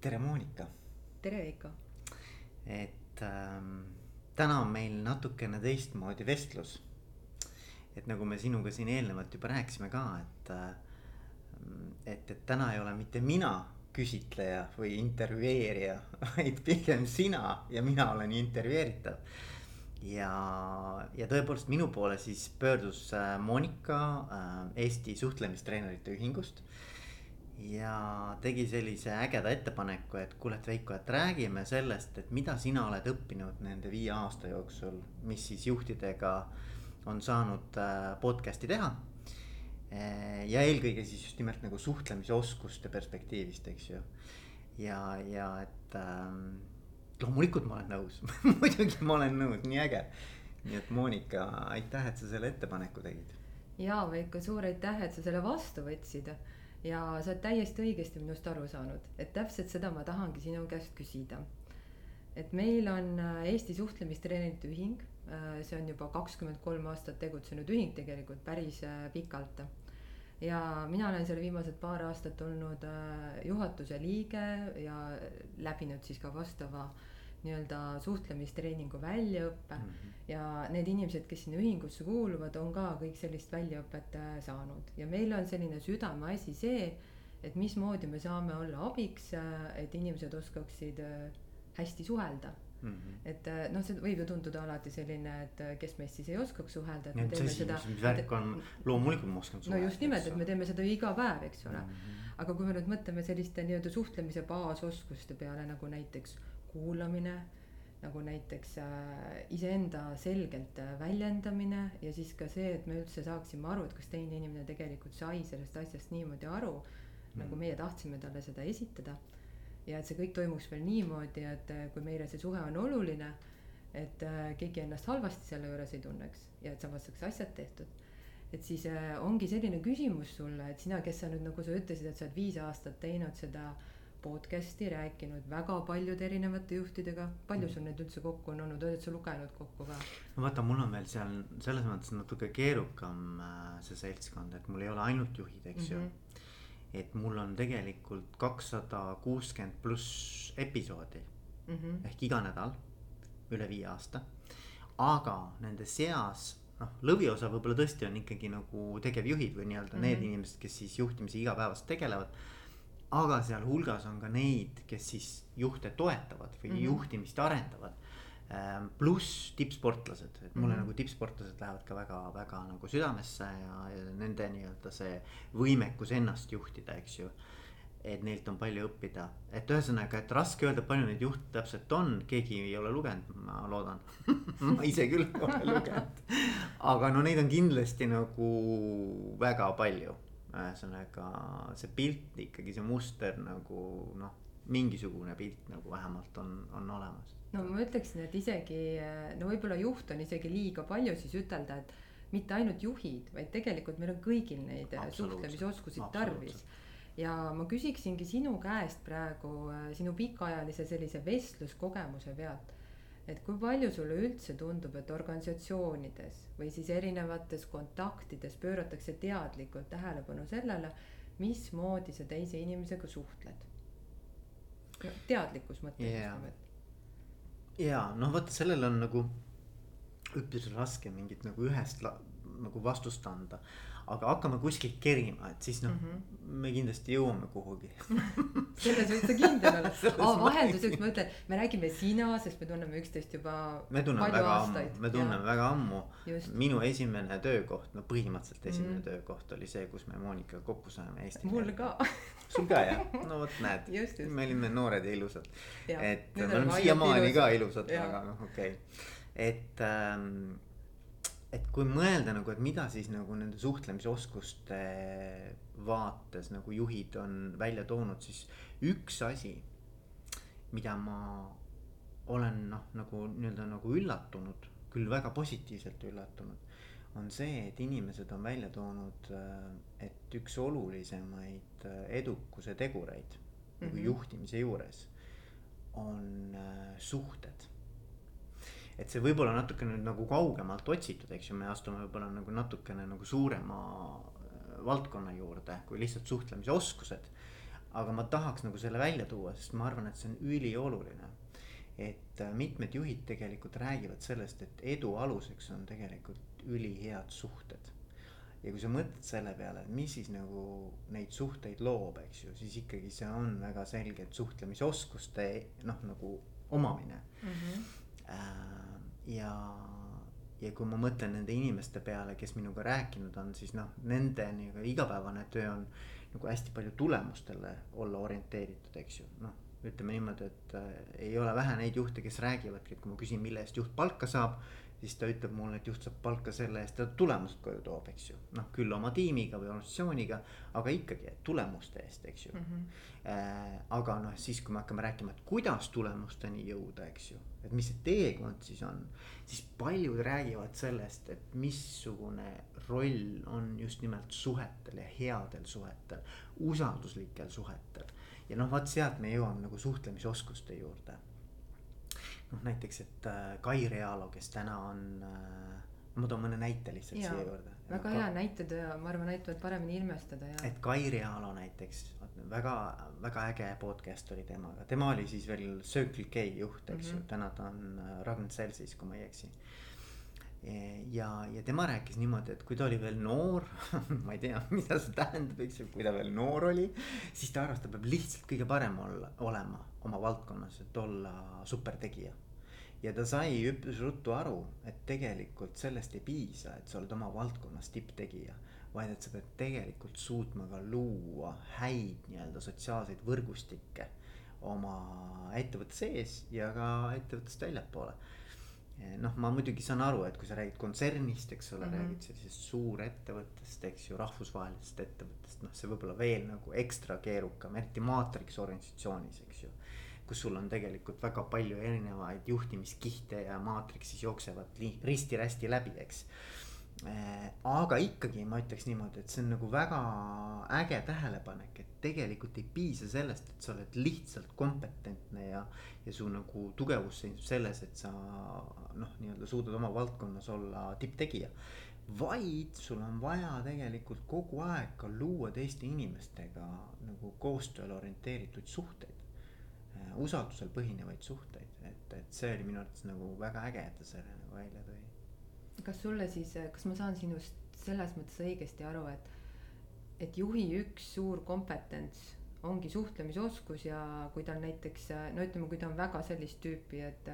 tere, Monika. tere, Veiko. et ähm, täna on meil natukene teistmoodi vestlus. et nagu me sinuga siin eelnevalt juba rääkisime ka, et äh,, et, et täna ei ole mitte mina küsitleja või intervjueerija, vaid pigem sina ja mina olen intervjueeritav. ja, ja tõepoolest minu poole siis pöördus äh, Monika äh, Eesti suhtlemistreenerite ühingust ja tegi sellise ägeda ettepaneku, et kuule, et Veiko, et räägime sellest, et mida sina oled õppinud nende viie aasta jooksul, mis siis juhtidega on saanud äh, podcast'i teha. Äh, ja eelkõige siis just nimelt nagu suhtlemisoskuste perspektiivist, eks ju. ja, ja et ähm, loomulikult ma olen nõus muidugi ma olen nõus, nii äge. nii et Monika, aitäh, et sa selle ettepaneku tegid. ja Veiko, suur aitäh, et sa selle vastu võtsid ja sa oled täiesti õigesti minust aru saanud, et täpselt seda ma tahangi sinu käest küsida. et meil on äh, Eesti Suhtlemistreenerite Ühing, äh, see on juba kakskümmend kolm aastat tegutsenud ühing tegelikult päris äh, pikalt. ja mina olen seal viimased paar aastat olnud juhatuse liige ja läbinud siis ka vastava äh, nii-öelda suhtlemistreeningu väljaõppe mm. -hmm. ja need inimesed, kes sinna ühingusse kuuluvad, on ka kõik sellist väljaõpet äh, saanud ja meil on selline südameasi see, et mismoodi me saame olla abiks, äh, et inimesed oskaksid äh, hästi suhelda Mm -hmm. et noh, see võib ju tunduda alati selline, et kes meist siis ei oskaks suhelda, et me teeme seda. mis värk on, loomulikult ma oskan suhelda. no just nimelt, et me teeme seda ju iga päev, eks ole mm. -hmm. aga kui me nüüd mõtleme selliste nii-öelda suhtlemise baasoskuste peale nagu näiteks kuulamine, nagu näiteks äh, iseenda selgelt äh, väljendamine ja siis ka see, et me üldse saaksime aru, et kas teine inimene tegelikult sai sellest asjast niimoodi aru mm., nagu meie tahtsime talle seda esitada. ja et see kõik toimuks veel niimoodi, et äh, kui meile see suhe on oluline, et keegi ennast halvasti selle juures ei tunneks ja et samas saaks asjad tehtud et siis ongi selline küsimus sulle, et sina, kes sa nüüd nagu sa ütlesid, et sa oled viis aastat teinud seda äh, podcast'i, rääkinud väga paljude erinevate juhtidega. palju sul neid üldse kokku on olnud, oled sa lugenud kokku ka? no vaata, mul on veel seal selles mõttes natuke keerukam äh, see seltskond, et mul ei ole ainult juhid, eks mm -hmm. ju. et mul on tegelikult kakssada kuuskümmend pluss episoodi mm -hmm. ehk iga nädal, üle viie aasta. aga nende seas noh, lõviosa võib-olla tõesti on ikkagi nagu tegevjuhid või nii-öelda mm -hmm. need inimesed, kes siis juhtimise igapäevaselt tegelevad aga sealhulgas on ka neid, kes siis juhte toetavad või mm -hmm. juhtimist arendavad. Ähm, pluss tippsportlased, et mulle mm -hmm. nagu tippsportlased lähevad ka väga-väga nagu südamesse ja, ja nende nii-öelda see võimekus ennast juhtida, eks ju et neilt on palju õppida, et ühesõnaga, et raske öelda, palju neid juhte täpselt on, keegi ei ole lugenud, ma loodan ma ise küll olen lugenud. aga no neid on kindlasti nagu väga palju ühesõnaga see pilt ikkagi, see muster nagu noh, mingisugune pilt nagu vähemalt on, on olemas. no ma ütleksin, et isegi no võib-olla juht on isegi liiga palju siis ütelda, et mitte ainult juhid, vaid tegelikult meil on kõigil neid suhtlemisoskusid tarvis. Ja ma küsiksingi sinu käest praegu sinu pikaajalise sellise vestluskogemuse pealt et kui palju sulle üldse tundub, et organisatsioonides või siis erinevates kontaktides pööratakse teadlikult tähelepanu sellele, mismoodi sa teise inimesega suhtled? teadlikus mõttes yeah. ja noh, vaata sellel on nagu üpris raske mingit nagu ühest nagu vastust anda aga hakkame kuskilt kerima, et siis noh mm, -hmm. me kindlasti jõuame kuhugi selles võid sa kindel olla oh,. vahelduseks ma ütlen, me räägime sina, sest me tunneme üksteist juba. me tunneme väga aastaid. ammu, me tunneme ja. väga ammu. minu esimene töökoht, no põhimõtteliselt esimene mm -hmm. töökoht oli see, kus me Monika kokku saime Eesti. mul ka sul ka jah, no vot näed, me olime noored ja ilusad. et me oleme siiamaani ka ilusad, aga noh, okei okay., et ähm, et kui mõelda nagu, et mida siis nagu nende suhtlemisoskuste vaates nagu juhid on välja toonud, siis üks asi, mida ma olen noh, nagu nii-öelda nagu üllatunud, küll väga positiivselt üllatunud, on see, et inimesed on välja toonud, et üks olulisemaid edukuse tegureid mm -hmm. nagu mhm. juhtimise juures on suhted et see võib-olla natukene nüüd nagu kaugemalt otsitud, eks ju, me astume võib-olla nagu natukene nagu suurema äh, valdkonna juurde kui lihtsalt suhtlemise oskused. aga ma tahaks nagu selle välja tuua, sest ma arvan, et see on ülioluline. et äh, mitmed juhid tegelikult räägivad sellest, et edu aluseks on tegelikult ülihead suhted ja kui sa mõtled selle peale, et mis siis nagu neid suhteid loob, eks ju, siis ikkagi see on väga selgelt suhtlemisoskuste noh, nagu omamine mm. -hmm. Ja, ja kui ma mõtlen nende inimeste peale, kes minuga rääkinud on, siis noh, nende nii-öelda igapäevane töö on nagu hästi palju tulemustele olla orienteeritud, eks ju, noh ütleme niimoodi, et äh, ei ole vähe neid juhte, kes räägivadki, et kui ma küsin, mille eest juht palka saab siis ta ütleb mulle, et juht saab palka selle eest, ta tulemust koju toob, eks ju. noh, küll oma tiimiga või organisatsiooniga, aga ikkagi tulemuste eest, eks ju mm. -hmm. Äh, aga noh, siis kui me hakkame rääkima, et kuidas tulemusteni jõuda, eks ju. et mis see teekond siis on, siis paljud räägivad sellest, et missugune roll on just nimelt suhetel ja headel suhetel, usalduslikel suhetel. ja noh, vot sealt me jõuame nagu suhtlemisoskuste juurde noh, näiteks, et äh, Kai Realo, kes täna on äh,, ma toon mõne näite lihtsalt ja, siia juurde. väga hea näited ja ma arvan, aitavad paremini ilmestada ja. et Kai Realo näiteks, väga, väga äge podcast oli temaga, tema oli siis veel Circle K juht, eks mm -hmm. ju, mhm. täna ta on äh, Ragn-Sellsis, kui ma ei eksi ja, ja tema rääkis niimoodi, et kui ta oli veel noor ma ei tea, mida see tähendab, eks ju, kui ta veel noor oli, siis ta arvas, ta peab lihtsalt kõige parem olla, olema oma valdkonnas, et olla supertegija. ja ta sai üpris ruttu aru, et tegelikult sellest ei piisa, et sa oled oma valdkonnas tipptegija. vaid et sa pead tegelikult suutma ka luua häid nii-öelda sotsiaalseid võrgustikke oma ettevõtte sees ja ka ettevõttest väljapoole noh, ma muidugi saan aru, et kui sa räägid kontsernist, eks ole mm, -hmm. räägid sellisest suurettevõttest, eks ju, rahvusvahelisest ettevõttest, noh, see võib olla veel nagu ekstra keerukam, eriti maatriks organisatsioonis, eks ju kus sul on tegelikult väga palju erinevaid juhtimiskihte ja maatriksis jooksevad risti-rästi läbi, eks. Äh, aga ikkagi ma ütleks niimoodi, et see on nagu väga äge tähelepanek, et tegelikult ei piisa sellest, et sa oled lihtsalt kompetentne ja. ja su nagu tugevus seisneb selles, et sa noh, nii-öelda suudad oma valdkonnas olla tipptegija vaid sul on vaja tegelikult kogu aeg ka luua teiste inimestega nagu koostööle orienteeritud suhteid usaldusel põhinevaid suhteid, et, et see oli minu arvates nagu väga äge, et ta selle nagu välja tõi. Kas sulle siis, kas ma saan sinust selles mõttes õigesti aru, et, et juhi üks suur kompetents ongi suhtlemisoskus ja kui tal näiteks no ütleme, kui ta on väga sellist tüüpi, et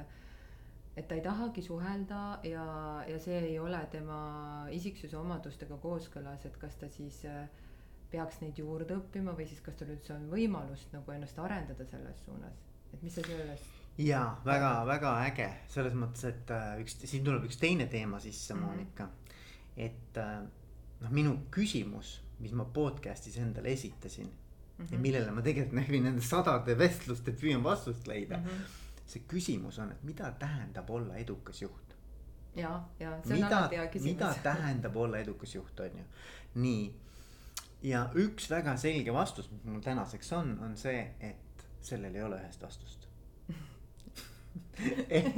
et ta ei tahagi suhelda ja, ja see ei ole tema isiksuse omadustega kooskõlas, et kas ta siis äh, peaks neid juurde õppima või siis kas tal üldse on võimalust nagu ennast arendada selles suunas, et mis sa sellest. Ja väga-väga äge selles mõttes, et äh, üks, siin tuleb üks teine teema sisse mm, -hmm. Monika. et äh, noh, minu küsimus, mis ma podcast'is endale esitasin mm -hmm. ja millele ma tegelikult läbi nende sadade vestluste püüan vastust leida mm. -hmm. see küsimus on, et mida tähendab olla edukas juht? ja, ja see on mida, alati hea küsimus. mida tähendab olla edukas juht, on ju, nii ja üks väga selge vastus, mis mul tänaseks on, on see, et sellel ei ole ühest vastust ehk,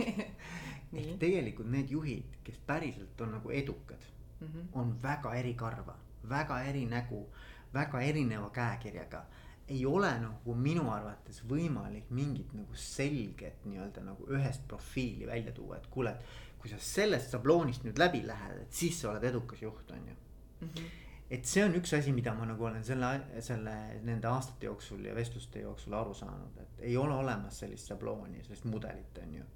ehk tegelikult need juhid, kes päriselt on nagu edukad mm, -hmm. on väga erikarva, väga eri nägu, väga erineva käekirjaga. ei ole nagu minu arvates võimalik mingit nagu selget nii-öelda nagu ühest profiili välja tuua, et kuule, et kui sa sellest šabloonist nüüd läbi lähed, et siis sa oled edukas juht, on ju mm. -hmm et see on üks asi, mida ma nagu olen selle, selle nende aastate jooksul ja vestluste jooksul aru saanud, et ei ole olemas sellist šablooni, sellist mudelit, on ju.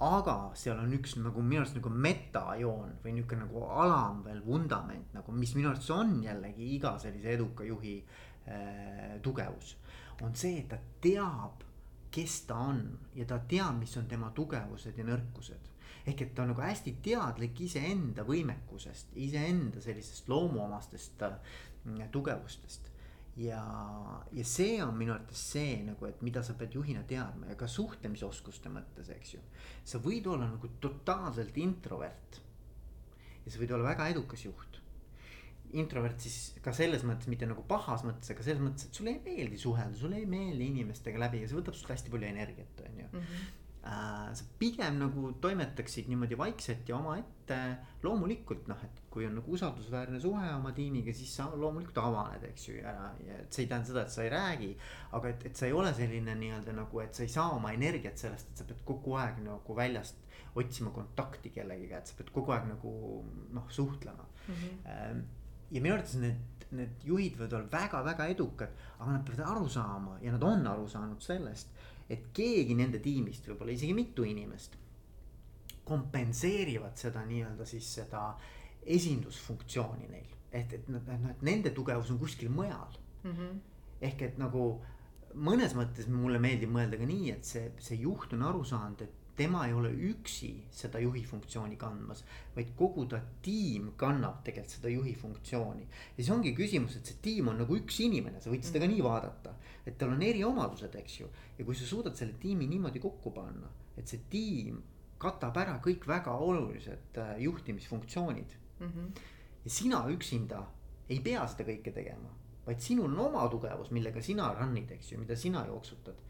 aga seal on üks nagu minu arust nagu metajoon või nihuke nagu alam veel vundament nagu, mis minu arvates on jällegi iga sellise eduka juhi äh, tugevus. on see, et ta teab, kes ta on ja ta teab, mis on tema tugevused ja nõrkused ehk et ta on nagu hästi teadlik iseenda võimekusest, iseenda sellisest loomuomastest äh, tugevustest. ja, ja see on minu arvates see nagu, et mida sa pead juhina teadma ja ka suhtlemisoskuste mõttes, eks ju. sa võid olla nagu totaalselt introvert. ja sa võid olla väga edukas juht introvert siis ka selles mõttes, mitte nagu pahas mõttes, aga selles mõttes, et sulle ei meeldi suhelda, sulle ei meeldi inimestega läbi ja see võtab sult hästi palju energiat, on ju mm. -hmm. Sa pigem nagu toimetaksid niimoodi vaikselt ja omaette. loomulikult noh, et kui on nagu usaldusväärne suhe oma tiimiga, siis sa loomulikult avaned, eks ju, ja, ja see ei tähenda seda, et sa ei räägi. aga et, et sa ei ole selline nii-öelda nagu, et sa ei saa oma energiat sellest, et sa pead kogu aeg nagu väljast otsima kontakti kellegiga, et sa pead kogu aeg nagu noh, suhtlema mm. -hmm. ja minu arvates need, need juhid võivad olla väga-väga edukad, aga nad peavad aru saama ja nad on aru saanud sellest et keegi nende tiimist, võib-olla isegi mitu inimest. kompenseerivad seda nii-öelda siis seda esindusfunktsiooni neil, et, et noh, et nende tugevus on kuskil mujal mm. -hmm. ehk et nagu mõnes mõttes mulle meeldib mõelda ka nii, et see, see juht on aru saanud, et tema ei ole üksi seda juhi funktsiooni kandmas, vaid kogu ta tiim kannab tegelikult seda juhi funktsiooni. ja siis ongi küsimus, et see tiim on nagu üks inimene, sa võid seda ka nii vaadata, et tal on eriomadused, eks ju. ja kui sa suudad selle tiimi niimoodi kokku panna, et see tiim katab ära kõik väga olulised äh, juhtimisfunktsioonid mm. -hmm. ja sina üksinda ei pea seda kõike tegema, vaid sinul on oma tugevus, millega sina run'id, eks ju, mida sina jooksutad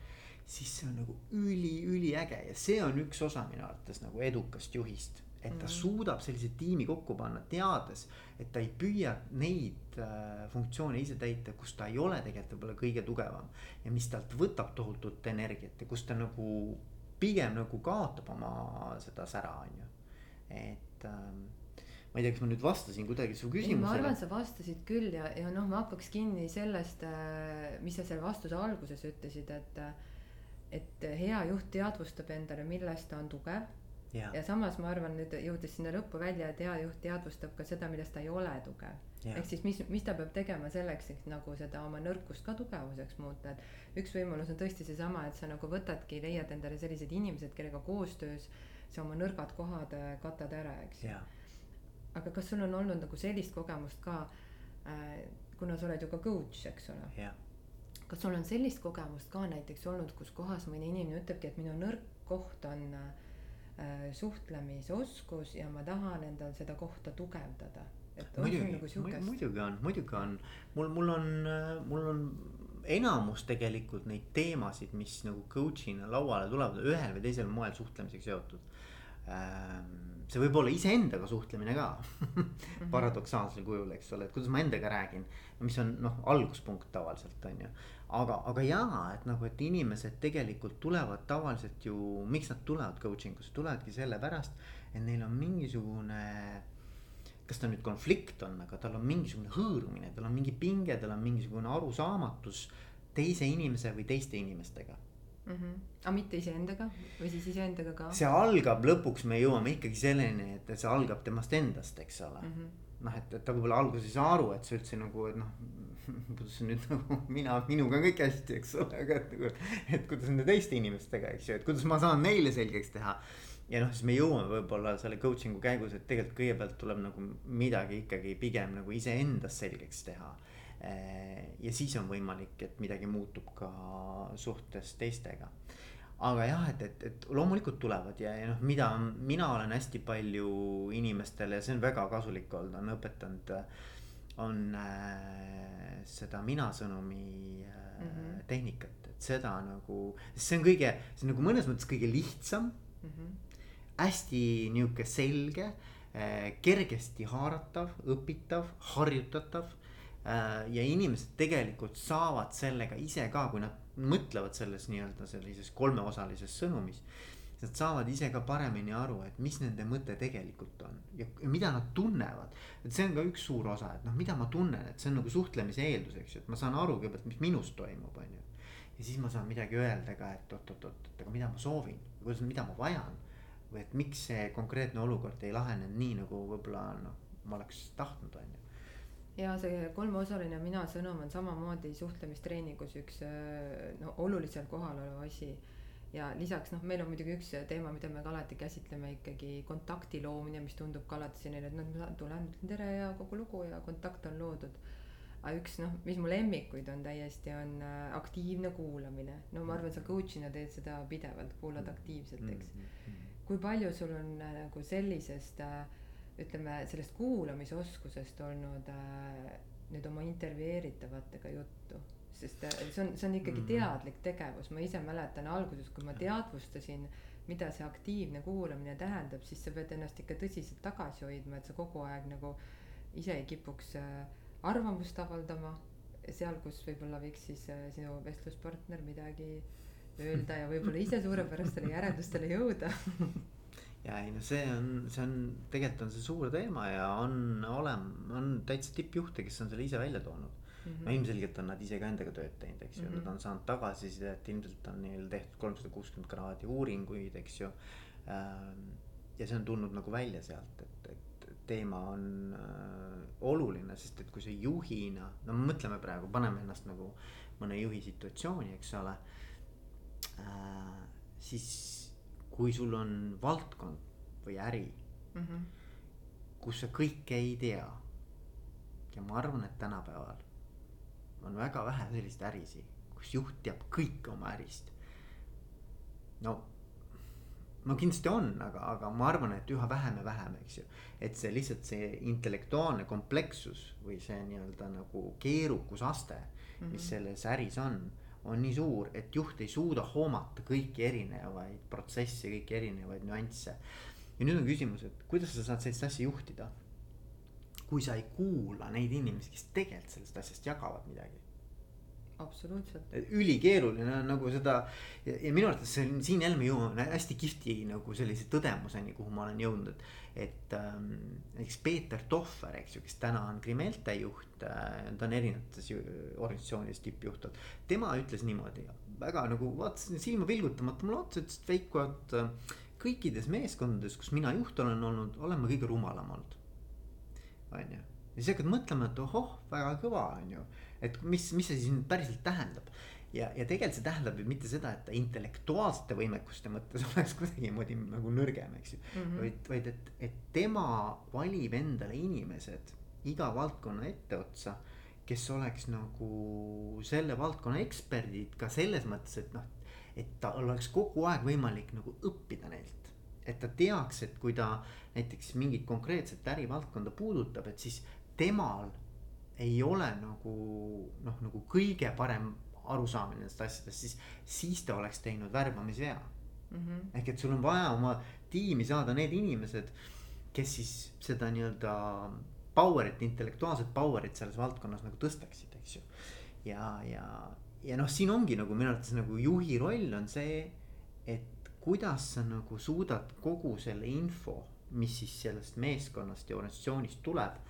siis see on nagu üli-üliäge ja see on üks osa minu arvates nagu edukast juhist. et ta mm. suudab sellise tiimi kokku panna, teades, et ta ei püüa neid äh, funktsioone ise täita, kus ta ei ole tegelikult võib-olla kõige tugevam. ja mis talt võtab tohutut energiat ja kus ta nagu pigem nagu kaotab oma seda sära, on ju, et ähm, ma ei tea, kas ma nüüd vastasin kuidagi su küsimusele. ma arvan, sa vastasid küll ja, ja noh, ma hakkaks kinni sellest, äh, mis sa seal vastuse alguses ütlesid, et äh, et hea juht teadvustab endale, milles ta on tugev. Ja. ja samas ma arvan nüüd jõudes sinna lõppu välja, et hea juht teadvustab ka seda, milles ta ei ole tugev. ehk siis mis, mis ta peab tegema selleks, et nagu seda oma nõrkust ka tugevuseks muuta, et üks võimalus on tõesti seesama, et sa nagu võtadki, leiad endale sellised inimesed, kellega koostöös sa oma nõrgad kohad äh, katad ära, eks ju. aga kas sul on olnud nagu sellist kogemust ka äh,, kuna sa oled ju ka coach, eks ole kas sul on sellist kogemust ka näiteks olnud, kus kohas mõni inimene ütlebki, et minu nõrk koht on äh, suhtlemisoskus ja ma tahan endal seda kohta tugevdada. muidugi, nagu muidugi on, muidugi on, mul, mul on, mul on enamus tegelikult neid teemasid, mis nagu coach'ina lauale tulevad, ühel või teisel moel suhtlemisega seotud ähm, see võib olla iseendaga suhtlemine ka mhm. paradoksaalsel kujul, eks ole, et kuidas ma endaga räägin. mis on noh, alguspunkt tavaliselt on ju. Aga, aga jaa, et nagu, et inimesed tegelikult tulevad tavaliselt ju, miks nad tulevad coaching usse, tulevadki sellepärast, et neil on mingisugune kas ta nüüd konflikt on, aga tal on mingisugune hõõrumine, tal on mingi pinge, tal on mingisugune arusaamatus teise inimese või teiste inimestega mm. -hmm. aga mitte iseendaga või siis iseendaga ka? see algab lõpuks, me jõuame ikkagi selleni, et see algab temast endast, eks ole mm. -hmm noh, et, et ta võib-olla alguses ei saa aru, et see üldse nagu, noh, kuidas nüüd nagu mina, minuga on kõik hästi, eks ole, aga et nagu. et kuidas nende teiste inimestega, eks ju, et kuidas ma saan neile selgeks teha. ja noh, siis me jõuame võib-olla selle coaching'u käigus, et tegelikult kõigepealt tuleb nagu midagi ikkagi pigem nagu iseendas selgeks teha Eh, ja siis on võimalik, et midagi muutub ka suhtes teistega. aga jah, et, et, et loomulikult tulevad ja, ja noh, mida mina olen hästi palju inimestele ja see on väga kasulik olnud, on õpetanud. On äh, seda mina sõnumi äh, mm -hmm. tehnikat, et seda nagu, see on kõige, see on nagu mõnes mõttes kõige lihtsam mm. -hmm. hästi nihuke selge äh, kergesti haaratav, õpitav, harjutatav Äh, ja inimesed tegelikult saavad sellega ise ka, kui nad mõtlevad selles nii-öelda sellises kolmeosalises sõnumis. Nad saavad ise ka paremini aru, et mis nende mõte tegelikult on ja, ja mida nad tunnevad. et see on ka üks suur osa, et noh, mida ma tunnen, et see on nagu suhtlemise eeldus, eks ju, et ma saan aru kõigepealt, mis minus toimub, on ju. ja siis ma saan midagi öelda ka, et oot-oot-oot, et aga mida ma soovin, kuidas, mida ma vajan. või et miks see konkreetne olukord ei lahenenud nii, nagu võib-olla noh, ma oleks tahtnud, on ju ja see kolmeosaline mina sõnum on samamoodi suhtlemistreeningus üks no olulisel kohal olev asi. Ja lisaks noh, meil on muidugi üks teema, mida me ka alati käsitleme ikkagi kontakti loomine, mis tundub ka alati selline, et noh, ma tulen, ütlen tere ja kogu lugu ja kontakt on loodud. aga üks noh, mis mu lemmikuid on täiesti, on äh, aktiivne kuulamine. no ma arvan, sa coach'ina teed seda pidevalt, kuulad aktiivselt, eks. Mm-hmm. kui palju sul on äh, nagu sellisest äh, ütleme sellest kuulamisoskusest olnud nüüd oma intervjueeritavatega juttu. Sest äh, see on, see on ikkagi -hmm. teadlik tegevus, ma ise mäletan alguses, kui ma teadvustasin mida see aktiivne kuulamine tähendab, siis sa pead ennast ikka tõsiselt tagasi hoidma, et sa kogu aeg nagu ise ei kipuks äh, arvamust avaldama seal, kus võib-olla võiks siis äh, sinu vestluspartner midagi öelda ja võib-olla ise suurepärastele järeldustele jõuda ja ei no see on, see on, tegelikult on see suur teema ja on olem-, on täitsa tippjuhte, kes on selle ise välja toonud. -hmm. no ilmselgelt on nad ise ka endaga tööd teinud, eks ju mm, -hmm. nad on saanud tagasisidet, ilmselt on neil tehtud kolmsada kuuskümmend kraadi uuringuid, eks ju. Ähm, ja see on tulnud nagu välja sealt, et, et teema on äh, oluline, sest et kui sa juhina, no mõtleme praegu, paneme ennast nagu mõne juhi situatsiooni, eks ole äh,. siis kui sul on valdkond või äri mm, -hmm. kus sa kõike ei tea. ja ma arvan, et tänapäeval on väga vähe selliseid ärisid, kus juht teab kõike oma ärist. no, no kindlasti on, aga, aga ma arvan, et üha vähem ja vähem, eks ju. et see lihtsalt see intellektuaalne komplekssus või see nii-öelda nagu keerukusaste mm, -hmm. mis selles äris on on nii suur, et juht ei suuda hoomata kõiki erinevaid protsesse, kõiki erinevaid nüansse. ja nüüd on küsimus, et kuidas sa saad sellist asja juhtida. Kui sa ei kuula neid inimesi, kes tegelikult sellest asjast jagavad midagi absoluutselt. ülikeeruline on nagu seda ja, ja minu arvates see on siin jälle me jõuame hästi kihvti nagu sellise tõdemuseni, kuhu ma olen jõudnud, et. et ähm, näiteks Peeter Tohver, eks ju, kes täna on Krimelte juht äh,, ta on erinevates organisatsioonides tippjuht olnud. tema ütles niimoodi, väga nagu vaatasin silma pilgutamata mulle otsa, ütles, et Veiko, et äh, kõikides meeskondades, kus mina juht olen olnud, olen ma kõige rumalam olnud. On ju, ja siis hakkad mõtlema, et ohoh, väga kõva, on ju et mis, mis see siis nüüd päriselt tähendab. ja, ja tegelikult see tähendab ju mitte seda, et ta intellektuaalsete võimekuste mõttes oleks kuidagimoodi nagu nõrgem, eks ju mm. -hmm. vaid, vaid et, et tema valib endale inimesed iga valdkonna etteotsa kes oleks nagu selle valdkonna eksperdid ka selles mõttes, et noh, et tal oleks kogu aeg võimalik nagu õppida neilt. Et ta teaks, et kui ta näiteks mingit konkreetset ärivaldkonda puudutab, et siis temal ei ole nagu noh, nagu kõige parem arusaamine nendest asjadest, siis, siis ta oleks teinud värbamisvea mm. -hmm. ehk et sul on vaja oma tiimi saada need inimesed, kes siis seda nii-öelda power'it, intellektuaalset power'it selles valdkonnas nagu tõstaksid, eks ju. ja, ja, ja noh, siin ongi nagu minu arvates nagu juhi roll on see, et kuidas sa nagu suudad kogu selle info, mis siis sellest meeskonnast ja organisatsioonist tuleb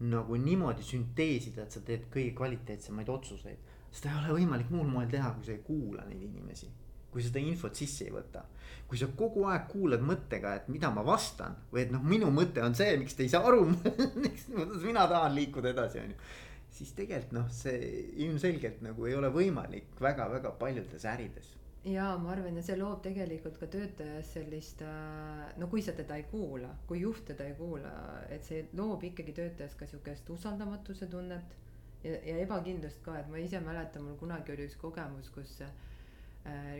nagu niimoodi sünteesida, et sa teed kõige kvaliteetsemaid otsuseid. seda ei ole võimalik muul moel teha, kui sa ei kuula neid inimesi. kui seda infot sisse ei võta. kui sa kogu aeg kuulad mõttega, et mida ma vastan või et noh, minu mõte on see, miks te ei saa aru miks mina tahan liikuda edasi, on ju. siis tegelikult noh, see ilmselgelt nagu ei ole võimalik väga-väga paljudes ärides jaa, ma arvan, ja see loob tegelikult ka töötajas sellist, äh, no kui sa teda ei kuula, kui juht teda ei kuula, et see loob ikkagi töötajas ka sihukest usaldamatuse tunnet. ja, ja ebakindlust ka, et ma ise mäletan, mul kunagi oli üks kogemus, kus äh,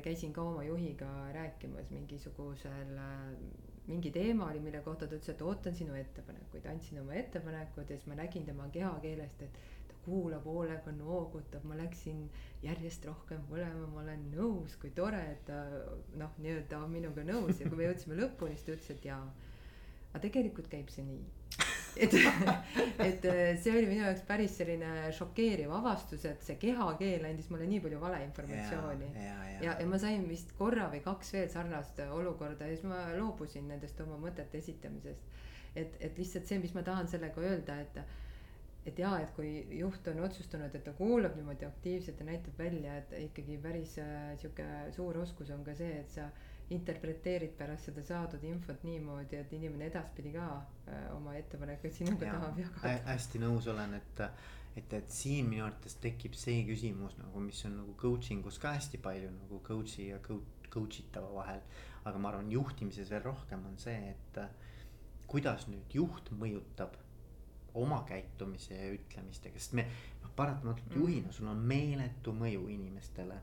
käisin ka oma juhiga rääkimas mingisugusel äh, mingi teema oli, mille kohta ta ütles, et ootan sinu ettepanekuid, andsin oma ettepanekud ja siis ma nägin tema kehakeelest, et kuulab hoolega, noogutab, ma läksin järjest rohkem põlema, ma olen nõus, kui tore, et ta noh, nii-öelda on minuga nõus ja kui me jõudsime lõpuni, siis ta ütles, et jaa. aga tegelikult käib see nii. et, et see oli minu jaoks päris selline šokeeriv avastus, et see kehakeel andis mulle nii palju valeinformatsiooni. ja, ja, ja. ja, ja ma sain vist korra või kaks veel sarnast olukorda ja siis ma loobusin nendest oma mõtete esitamisest. et, et lihtsalt see, mis ma tahan sellega öelda, et et jaa, et kui juht on otsustanud, et ta kuulab niimoodi aktiivselt ja näitab välja, et ikkagi päris äh, sihuke suur oskus on ka see, et sa interpreteerid pärast seda saadud infot niimoodi, et inimene edaspidi ka äh, oma ettepanekuid sinuga tahab jagada. hästi nõus olen, et, et, et siin minu arvates tekib see küsimus nagu, mis on nagu coaching us ka hästi palju nagu coach'i ja coach itava vahel. aga ma arvan, juhtimises veel rohkem on see, et kuidas nüüd juht mõjutab oma käitumise ja ütlemistega, sest me noh, paratamatult mm. juhina, sul on meeletu mõju inimestele.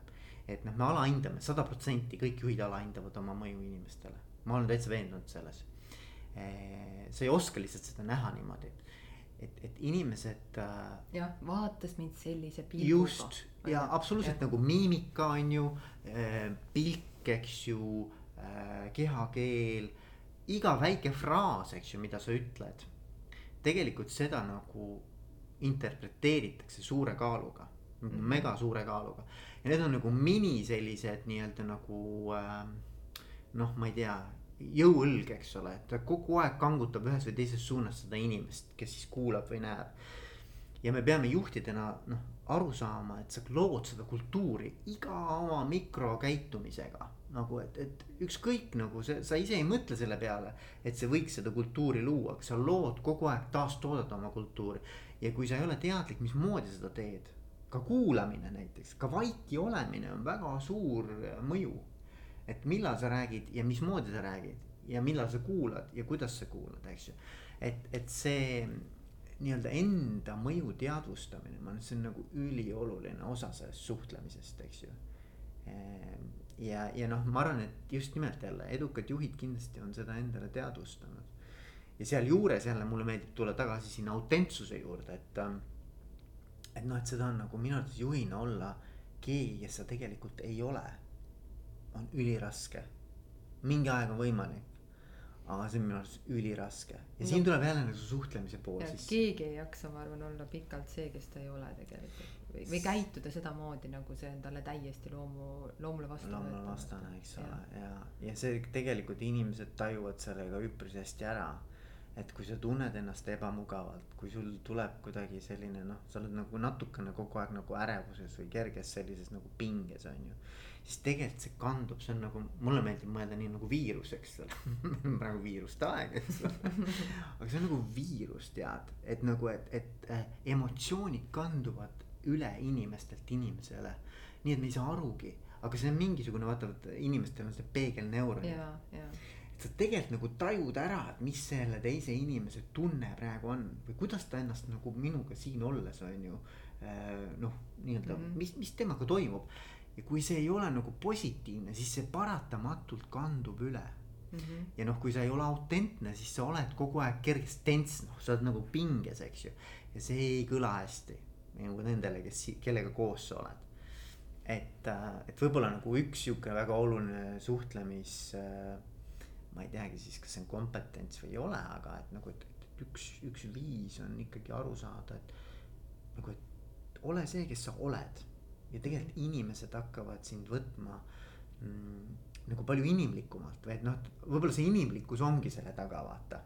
et noh, me alahindame sada protsenti, kõik juhid alahindavad oma mõju inimestele, ma olen täitsa veendunud selles. sa ei oska lihtsalt seda näha niimoodi, et, et, inimesed. Äh, jah, vaatas mind sellise pilguga. just ja absoluutselt ja. nagu miimika on ju, pilk, eks ju äh, kehakeel, iga väike fraas, eks ju, mida sa ütled. Tegelikult seda nagu interpreteeritakse suure kaaluga mm, -hmm. mega suure kaaluga. ja need on nagu mini sellised nii-öelda nagu äh, noh, ma ei tea jõuõlg, eks ole, et ta kogu aeg kangutab ühes või teises suunas seda inimest, kes siis kuulab või näeb. ja me peame juhtidena noh, aru saama, et sa lood seda kultuuri iga oma mikrokäitumisega. Nagu, et, et ükskõik nagu see, sa ise ei mõtle selle peale, et see võiks seda kultuuri luua, aga sa lood kogu aeg taastoodada oma kultuuri. ja kui sa ei ole teadlik, mismoodi seda teed, ka kuulamine näiteks, ka vaiki olemine on väga suur mõju et millal sa räägid ja mismoodi sa räägid ja millal sa kuulad ja kuidas sa kuulad, eks ju. et, et see nii-öelda enda mõju teadvustamine, ma arvan, et see on nagu ülioluline osa sellest suhtlemisest, eks ju. Ehm, ja, ja noh, ma arvan, et just nimelt jälle edukad juhid kindlasti on seda endale teadvustanud. ja sealjuures jälle mulle meeldib tulla tagasi sinna autentsuse juurde, et. et noh, et seda on nagu minu arvates juhina olla keegi, kes sa tegelikult ei ole on üliraske. mingi aeg on võimalik, aga see on minu arust üliraske ja no. siin tuleb jälle nagu suhtlemise pool sisse. keegi ei jaksa, ma arvan, olla pikalt see, kes ta ei ole tegelikult või, käituda sedamoodi, nagu see on talle täiesti loomu, loomule vastu. loomule vastane, eks ole, ja, ja, ja see tegelikult inimesed tajuvad sellega üpris hästi ära. Et kui sa tunned ennast ebamugavalt, kui sul tuleb kuidagi selline noh, sa oled nagu natukene kogu aeg nagu ärevuses või kerges sellises nagu pinges on ju siis tegelikult see kandub, see on nagu, mulle meeldib mõelda nii nagu viirus, eks ole. Praegu viiruste aeg, eks ole. aga see on nagu viirus, tead, et nagu, et, et äh, emotsioonid kanduvad üle inimestelt inimesele. nii et me ei saa arugi, aga see on mingisugune, vaata, inimestel on see peegelneuron. et sa tegelikult nagu tajud ära, et mis selle teise inimese tunne praegu on või kuidas ta ennast nagu minuga siin olles on ju äh, noh, nii-öelda mm, -hmm. mis, mis temaga toimub ja kui see ei ole nagu positiivne, siis see paratamatult kandub üle mm. -hmm. ja noh, kui sa ei ole autentne, siis sa oled kogu aeg kerges tents, noh, sa oled nagu pinges, eks ju. ja see ei kõla hästi nagu nendele, kes, kellega koos sa oled. et, äh, et võib-olla nagu üks sihuke väga oluline suhtlemis. Äh, ma ei teagi siis, kas see on kompetents või ei ole, aga et nagu, et, et üks, üks viis on ikkagi aru saada, et nagu, et ole see, kes sa oled ja tegelikult inimesed hakkavad sind võtma mm, nagu palju inimlikumalt või et noh, võib-olla see inimlikkus ongi selle taga, vaata.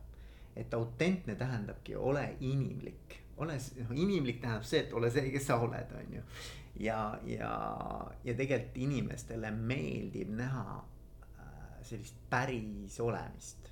et autentne tähendabki ole inimlik, ole noh, inimlik tähendab see, et ole see, kes sa oled, on ju. ja, ja, ja tegelikult inimestele meeldib näha äh, sellist päris olemist.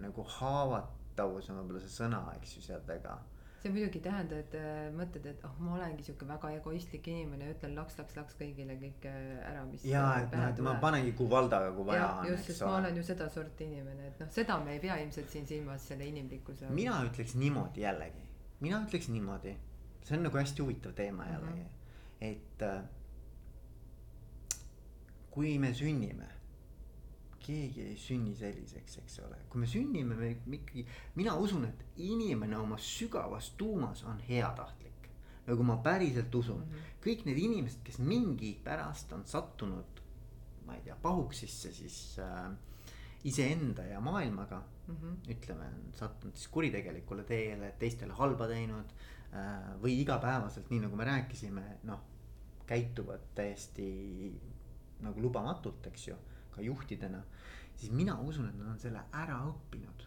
nagu haavatavus on võib-olla see sõna, eks ju, seal taga see muidugi ei tähenda, et äh, mõtled, et oh, ma olengi sihuke väga egoistlik inimene ütlen laks, laks, laks kõigile kõik ära, mis. ja, et noh, et ma panengi kuvaldaga, kui vaja on. just, sest ma olen ju sedasorti inimene, et noh, seda me ei pea ilmselt siin silmas selle inimlikkuse. mina ütleks niimoodi jällegi, mina ütleks niimoodi, see on nagu hästi huvitav teema jällegi mm, -hmm. et äh, kui me sünnime keegi ei sünni selliseks, eks ole, kui me sünnime, me ikkagi, mina usun, et inimene oma sügavas tuumas on heatahtlik. nagu ma päriselt usun mm, -hmm. kõik need inimesed, kes mingi pärast on sattunud, ma ei tea, pahuksisse siis äh, iseenda ja maailmaga mm. -hmm. ütleme, sattunud siis kuritegelikule teele, teistele halba teinud äh, või igapäevaselt, nii nagu me rääkisime, noh, käituvad täiesti nagu lubamatult, eks ju ka juhtidena. siis mina usun, et nad on selle ära õppinud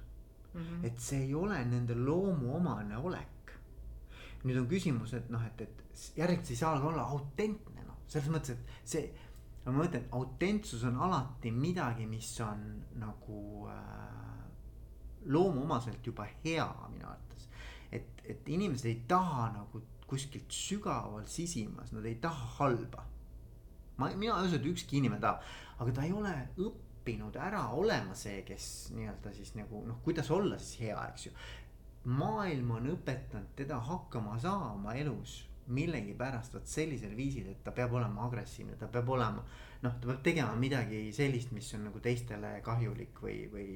mm. -hmm. et see ei ole nende loomuomane olek. nüüd on küsimus, et noh, et, et järelikult ei saa olla autentne noh, selles mõttes, et see. ma mõtlen, autentsus on alati midagi, mis on nagu äh, loomuomaselt juba hea minu arvates. et, et inimesed ei taha nagu kuskilt sügaval sisimas, nad ei taha halba ma, mina ei usu, et ükski inimene tahab, aga ta ei ole õppinud ära olema see, kes nii-öelda siis nagu noh, kuidas olla siis hea, eks ju. maailm on õpetanud teda hakkama saama elus millegipärast vot sellisel viisil, et ta peab olema agressiivne, ta peab olema. noh, ta peab tegema midagi sellist, mis on nagu teistele kahjulik või, või.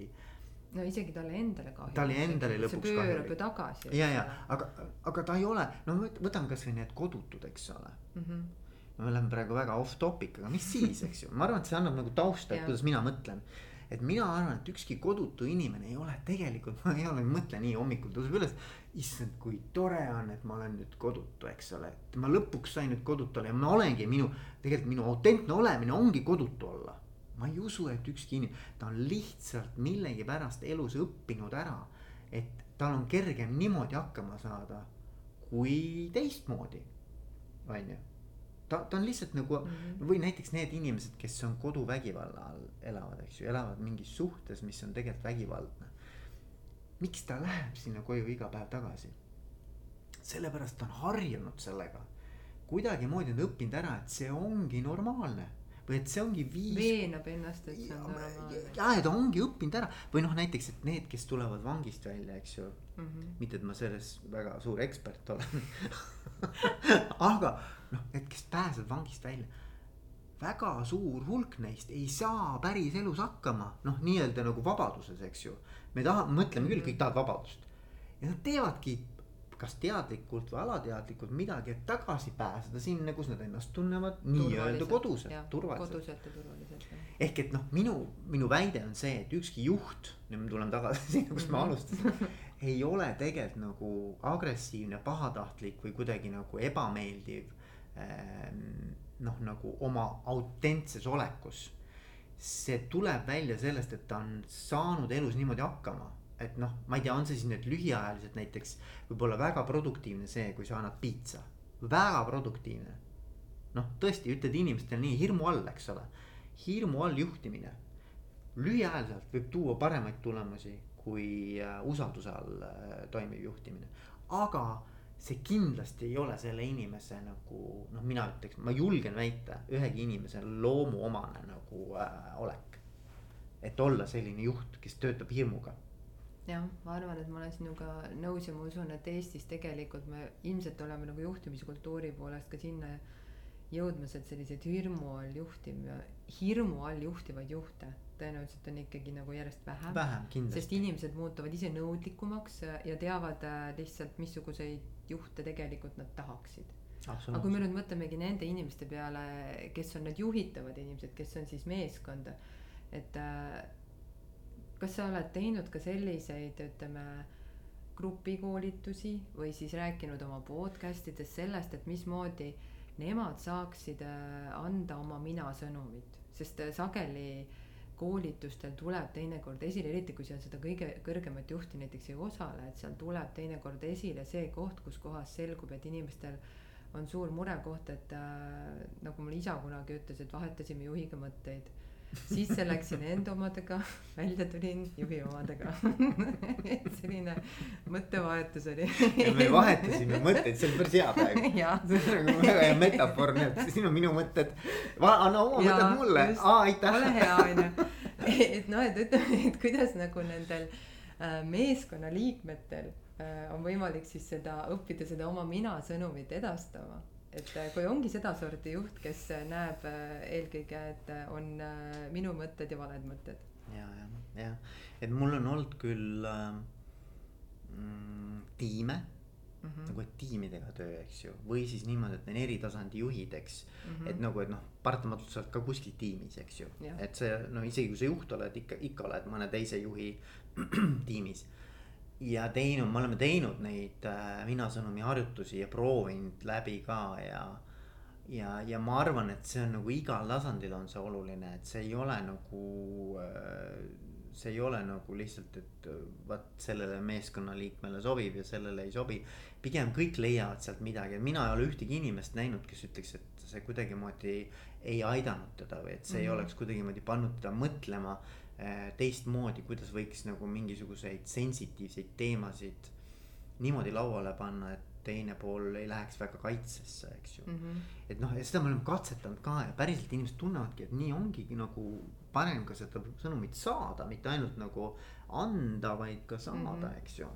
No isegi talle endale kahjulik. talle endale lõpuks kahjulik. see pöörab ju tagasi. ja, ja aga, aga ta ei ole, no võtame kasvõi need kodutud, eks ole mm. -hmm me läheme praegu väga off topic, aga mis siis, eks ju, ma arvan, et see annab nagu tausta, et kuidas mina mõtlen. et mina arvan, et ükski kodutu inimene ei ole tegelikult, ma ei ole, mõtle nii hommikul tõuseb üles. issand, kui tore on, et ma olen nüüd kodutu, eks ole, et ma lõpuks sain nüüd kodutu olla ja ma olengi minu, tegelikult minu autentne olemine ongi kodutu olla. Ma ei usu, et ükski inimene, ta on lihtsalt millegipärast elus õppinud ära, et tal on kergem niimoodi hakkama saada kui teistmoodi, on ju ta, ta on lihtsalt nagu mm -hmm. või näiteks need inimesed, kes on koduvägivalla all elavad, eks ju, elavad mingis suhtes, mis on tegelikult vägivaldne. miks ta läheb sinna koju iga päev tagasi? sellepärast ta on harjunud sellega. kuidagimoodi on õppinud ära, et see ongi normaalne või et see ongi viis. veenab ennast, et see on normaalne. ja, ja ta ongi õppinud ära või noh, näiteks, et need, kes tulevad vangist välja, eks ju mm. -hmm. mitte, et ma selles väga suur ekspert olen aga noh, need, kes pääsevad vangist välja. väga suur hulk neist ei saa päris elus hakkama, noh, nii-öelda nagu vabaduses, eks ju. me tahame, mõtleme küll, kõik tahavad vabadust ja nad teevadki kas teadlikult või alateadlikult midagi, et tagasi pääseda sinna, kus nad ennast tunnevad nii-öelda koduselt, turvaliselt. koduselt ja turvaliselt. ehk et noh, minu, minu väide on see, et ükski juht, nüüd ma tulen tagasi sinna, kus me mhm. alustasime ei ole tegelikult nagu agressiivne, pahatahtlik või kuidagi nagu ebameeldiv ähm, noh, nagu oma autentses olekus. see tuleb välja sellest, et ta on saanud elus niimoodi hakkama et noh, ma ei tea, on see siis nüüd lühiajaliselt näiteks võib-olla väga produktiivne see, kui sa annad piitsa, väga produktiivne. noh, tõesti ütled inimestele nii hirmu all, eks ole, hirmu all juhtimine. lühiajaliselt võib tuua paremaid tulemusi kui äh, usalduse all äh, toimiv juhtimine, aga see kindlasti ei ole selle inimese nagu noh, mina ütleks, ma julgen väita ühegi inimese loomuomane nagu äh, olek. et olla selline juht, kes töötab hirmuga jah, ma arvan, et ma olen sinuga nõus ja ma usun, et Eestis tegelikult me ilmselt oleme nagu juhtimiskultuuri poolest ka sinna jõudmas, et selliseid hirmu all juhtiv, hirmu all juhtivaid juhte tõenäoliselt on ikkagi nagu järjest vähem. vähem, kindlasti. sest inimesed muutuvad ise nõudlikumaks ja teavad äh, lihtsalt, missuguseid juhte tegelikult nad tahaksid. aga kui me nüüd mõtlemegi nende inimeste peale, kes on need juhitavad inimesed, kes on siis meeskond, et äh, kas sa oled teinud ka selliseid, ütleme, grupikoolitusi või siis rääkinud oma podcast ides sellest, et mismoodi nemad saaksid äh, anda oma mina sõnumit, sest äh, sageli koolitustel tuleb teinekord esile, eriti kui seal seda kõige kõrgemat juhti näiteks ei osale, et seal tuleb teinekord esile see koht, kus kohas selgub, et inimestel on suur murekoht, et äh, nagu mul isa kunagi ütles, et vahetasime juhiga mõtteid sisse läksin enda omadega, välja tulin juhi omadega et selline mõttevahetus oli. ja me vahetasime mõtteid, see on päris hea praegu. see on nagu väga hea metafoor, nii et siin on minu mõtted. anna oma ja, mõtted mulle, aitäh. ole hea, onju. et noh, et ütleme, et kuidas nagu nendel äh, meeskonnaliikmetel äh, on võimalik siis seda õppida, seda oma mina sõnumit edastama et äh, kui ongi sedasorti juht, kes äh, näeb äh, eelkõige, et on minu mõtted ja valed mõtted. ja, ja, ja, et mul on olnud küll mm, tiime mm -hmm. nagu, tiimidega töö, eks ju, või siis niimoodi, et on eritasandi juhid, eks mm. -hmm. et nagu, et noh, paratamatult sa oled ka kuskil tiimis, eks ju, et see no isegi kui sa juht oled, ikka, ikka oled mõne teise juhi tiimis ja teinud, me oleme teinud neid äh, minasõnumi harjutusi ja proovinud läbi ka ja. ja, ja ma arvan, et see on nagu igal tasandil on see oluline, et see ei ole nagu äh,. see ei ole nagu lihtsalt, et vot sellele meeskonnaliikmele sobib ja sellele ei sobi. pigem kõik leiavad sealt midagi, mina ei ole ühtegi inimest näinud, kes ütleks, et see kuidagimoodi ei aidanud teda või et see mm -hmm. ei mhm. oleks kuidagimoodi pannud teda mõtlema Äh, teistmoodi, kuidas võiks nagu mingisuguseid sensitiivseid teemasid niimoodi lauale panna, et teine pool ei läheks väga kaitsesse, eks ju mm. -hmm. et noh, ja seda me oleme katsetanud ka ja päriselt inimesed tunnevadki, et nii ongi nagu parem ka seda sõnumit saada, mitte ainult nagu anda, vaid ka saada mm, -hmm. eks ju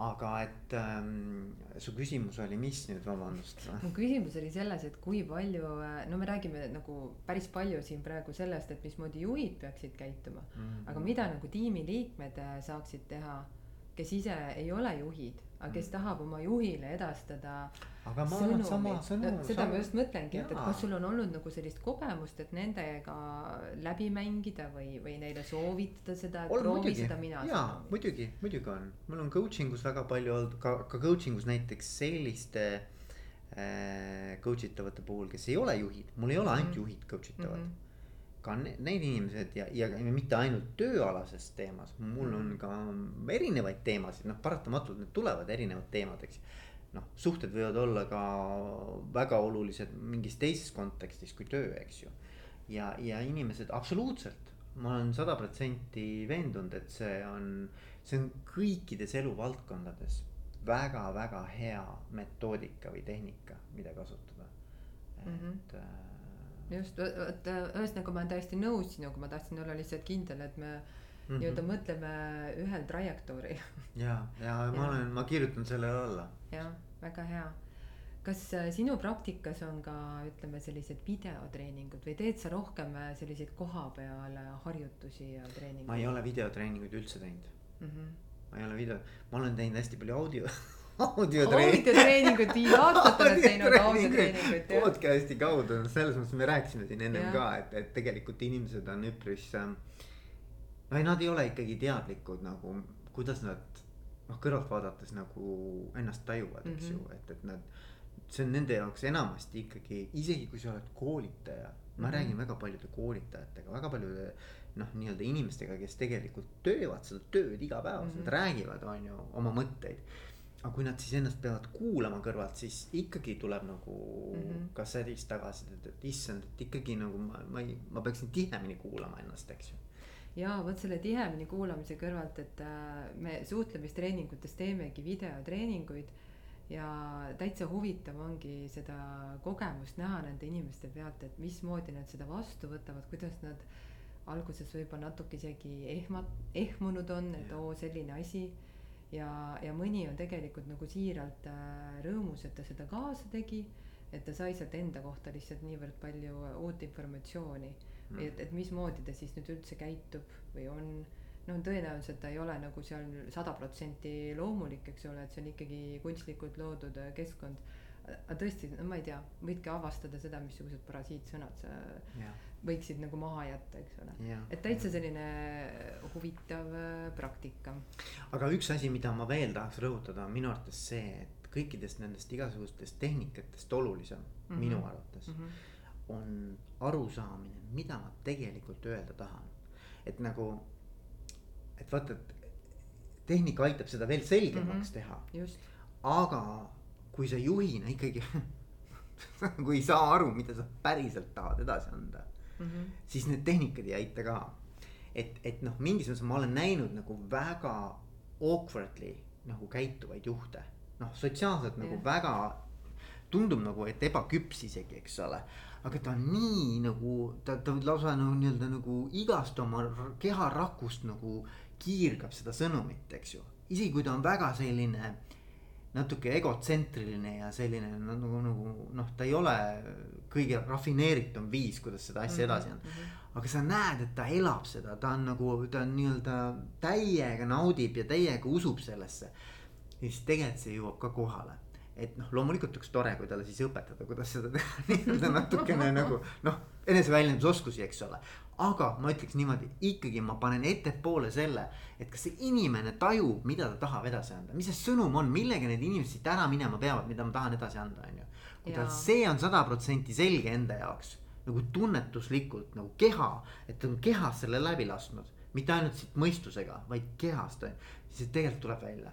aga et ähm, su küsimus oli, mis nüüd, vabandust? mu küsimus oli selles, et kui palju, äh, no me räägime nagu päris palju siin praegu sellest, et mismoodi juhid peaksid käituma mm. -hmm. aga mida nagu tiimiliikmed äh, saaksid teha kes ise ei ole juhid aga kes tahab oma juhile edastada aga ma arvan sama sõnum. seda ma just mõtlengi, et, et kas sul on olnud nagu sellist kogemust, et nendega läbi mängida või, või neile soovitada seda, et proovi seda mina. jaa, muidugi, muidugi on, mul on coaching us väga palju olnud ka, ka coaching us näiteks selliste äh, coach itavate puhul, kes ei ole juhid, mul ei ole ainult mm -hmm. juhid coach itavad mm. -hmm ka need inimesed ja, ja mitte ainult tööalases teemas, mul on ka erinevaid teemasid, noh, paratamatult need tulevad erinevad teemad, eks. noh, suhted võivad olla ka väga olulised mingis teises kontekstis kui töö, eks ju. ja, ja inimesed absoluutselt, ma olen sada protsenti veendunud, et see on, see on kõikides eluvaldkondades väga-väga hea metoodika või tehnika, mida kasutada, et mm. -hmm just, vot ühesõnaga ma olen täiesti nõus sinuga, ma tahtsin olla lihtsalt kindel, et me mm -hmm. nii-öelda mõtleme ühel trajektooril. ja, ja ma olen, ma kirjutan sellele alla. jah, väga hea. kas äh, sinu praktikas on ka ütleme sellised videotreeningud või teed sa rohkem äh, selliseid kohapeal harjutusi ja treeninguid? ma ei ole videotreeninguid üldse teinud mm. -hmm. ma ei ole video, ma olen teinud hästi palju audio audiotreeningut, viis aastat oled teinud audiotreeningut. podcast'i kaudu, selles mõttes me rääkisime siin ennem ja. ka, et, et tegelikult inimesed on üpris. Ähm, no ei, nad ei ole ikkagi teadlikud nagu, kuidas nad noh, kõrvalt vaadates nagu ennast tajuvad, eks mm -hmm. ju, et, et nad. see on nende jaoks enamasti ikkagi, isegi kui sa oled koolitaja, ma mm -hmm. räägin väga paljude koolitajatega, väga paljude noh, nii-öelda inimestega, kes tegelikult töövad seda tööd igapäevaselt mm, -hmm. räägivad, on ju, oma mõtteid aga kui nad siis ennast peavad kuulama kõrvalt, siis ikkagi tuleb nagu mm -hmm. kassettist tagasisidet, et issand, et ikkagi nagu ma, ma ei, ma peaksin tihemini kuulama ennast, eks ju. ja vot selle tihemini kuulamise kõrvalt, et äh, me suhtlemistreeningutes teemegi videotreeninguid. ja täitsa huvitav ongi seda kogemust näha nende inimeste pealt, et mismoodi nad seda vastu võtavad, kuidas nad alguses võib-olla natuke isegi ehma-, ehmunud on, et oo selline asi ja, ja mõni on tegelikult nagu siiralt äh, rõõmus, et ta seda kaasa tegi. et ta sai sealt enda kohta lihtsalt niivõrd palju uut informatsiooni mm., et, et mismoodi ta siis nüüd üldse käitub või on. no tõenäoliselt ta ei ole nagu seal sada protsenti loomulik, eks ole, et see on ikkagi kunstlikult loodud äh, keskkond aga tõesti, no ma ei tea, võidki avastada seda, missugused parasiitsõnad sa yeah. Võiksid nagu maha jätta, eks ole et täitsa selline huvitav äh, praktika. aga üks asi, mida ma veel tahaks rõhutada, on minu arvates see, et kõikidest nendest igasugustest tehnikatest olulisem mm -hmm. minu arvates mm -hmm. on arusaamine, mida ma tegelikult öelda tahan. et nagu, et vaata, et tehnika aitab seda veel selgemaks mm -hmm. teha. aga kui sa juhina ikkagi nagu ei saa aru, mida sa päriselt tahad edasi anda mm. -hmm. siis need tehnikad ei aita ka. et, et noh, mingis mõttes ma olen näinud nagu väga awkwardly nagu käituvaid juhte. noh, sotsiaalselt nagu yeah. väga tundub nagu, et ebaküps isegi, eks ole. aga ta on nii nagu, ta, ta lausa nagu nii-öelda nagu igast oma keharakust nagu kiirgab seda sõnumit, eks ju. isegi kui ta on väga selline natuke egotsentriline ja selline nagu, nagu noh, ta ei ole kõige rafineeritum viis, kuidas seda asja edasi anda mm. -hmm. aga sa näed, et ta elab seda, ta on nagu, ta on nii-öelda täiega naudib ja täiega usub sellesse. ja siis tegelikult see jõuab ka kohale et noh, loomulikult oleks tore, kui talle siis õpetada, kuidas seda teha. Nii-öelda natukene nagu noh, eneseväljendusoskusi, eks ole. Aga ma ütleks niimoodi, ikkagi ma panen ettepoole selle, et kas see inimene tajub, mida ta tahab edasi anda, mis see sõnum on, millega need inimesed siit ära minema peavad, mida ma tahan edasi anda, on ju. kui tal see on sada protsenti selge enda jaoks nagu tunnetuslikult nagu keha, et ta on kehas selle läbi lasknud, mitte ainult siit mõistusega, vaid kehast, siis see tegelikult tuleb välja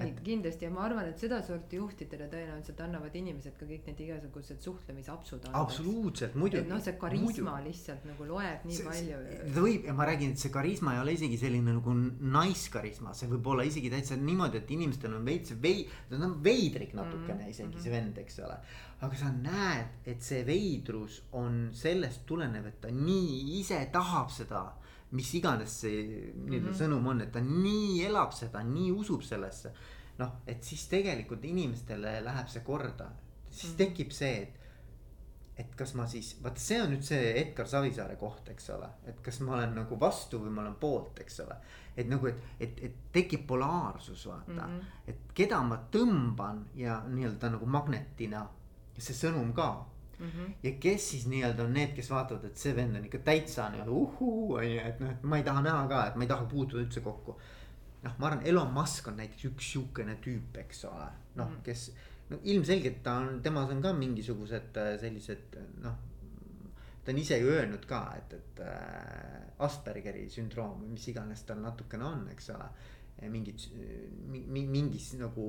ei, kindlasti ja ma arvan, et sedasorti juhtidele tõenäoliselt annavad inimesed ka kõik need igasugused suhtlemisapsud. absoluutselt, muidugi. noh, see karisma muidugi. lihtsalt nagu loeb nii see, palju. ta võib ja ma räägin, et see karisma ei ole isegi selline nagu nice karisma, see võib olla isegi täitsa niimoodi, et inimestel on veits vei-, ta on veidrik natukene mm -hmm. isegi see vend, eks ole. aga sa näed, et see veidrus on sellest tulenev, et ta nii ise tahab seda mis iganes see nii-öelda mm -hmm. sõnum on, et ta nii elab seda, nii usub sellesse. noh, et siis tegelikult inimestele läheb see korda, siis mm -hmm. tekib see, et, et kas ma siis, vaata, see on nüüd see Edgar Savisaare koht, eks ole, et kas ma olen nagu vastu või ma olen poolt, eks ole. et nagu, et, et, et tekib polaarsus, vaata mm, -hmm. et keda ma tõmban ja nii-öelda nagu magnetina, see sõnum ka Mm -hmm. ja kes siis nii-öelda on need, kes vaatavad, et see vend on ikka täitsa nii-öelda uhuu on ju, et noh, et ma ei taha näha ka, et ma ei taha puutuda üldse kokku. noh, ma arvan, Elon Musk on näiteks üks sihukene tüüp, eks ole, noh mm -hmm., kes no ilmselgelt ta on, temas on ka mingisugused äh, sellised noh. ta on ise ju öelnud ka, et, et äh, Aspergeri sündroom või mis iganes tal natukene on, eks ole. Mingit, mingis nagu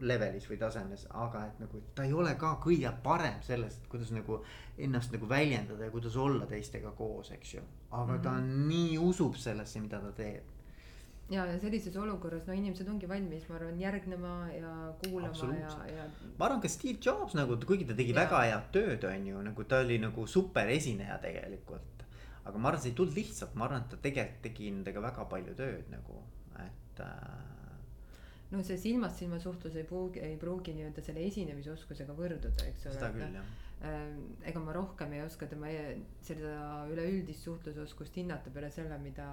levelis või tasemes, aga et nagu ta ei ole ka kõige parem sellest, kuidas nagu ennast nagu väljendada ja kuidas olla teistega koos, eks ju. aga mm -hmm. ta mhm. nii usub sellesse, mida ta teeb ja, ja sellises olukorras no inimesed ongi valmis, ma arvan, järgnema ja kuulama ja, ja. ma arvan, ka Steve Jobs nagu, kuigi ta tegi ja. väga head tööd, on ju, nagu ta oli nagu super esineja tegelikult. aga ma arvan, see ei tulnud lihtsalt, ma arvan, et ta tegelikult tegi nendega väga palju tööd nagu, et äh, no see silmast silma suhtlus ei pruugi, ei pruugi nii-öelda selle esinemisoskusega võrduda, eks ole. seda küll jah Ehm, ega ma rohkem ei oska tema e-, seda üleüldist suhtlusoskust hinnata peale selle, mida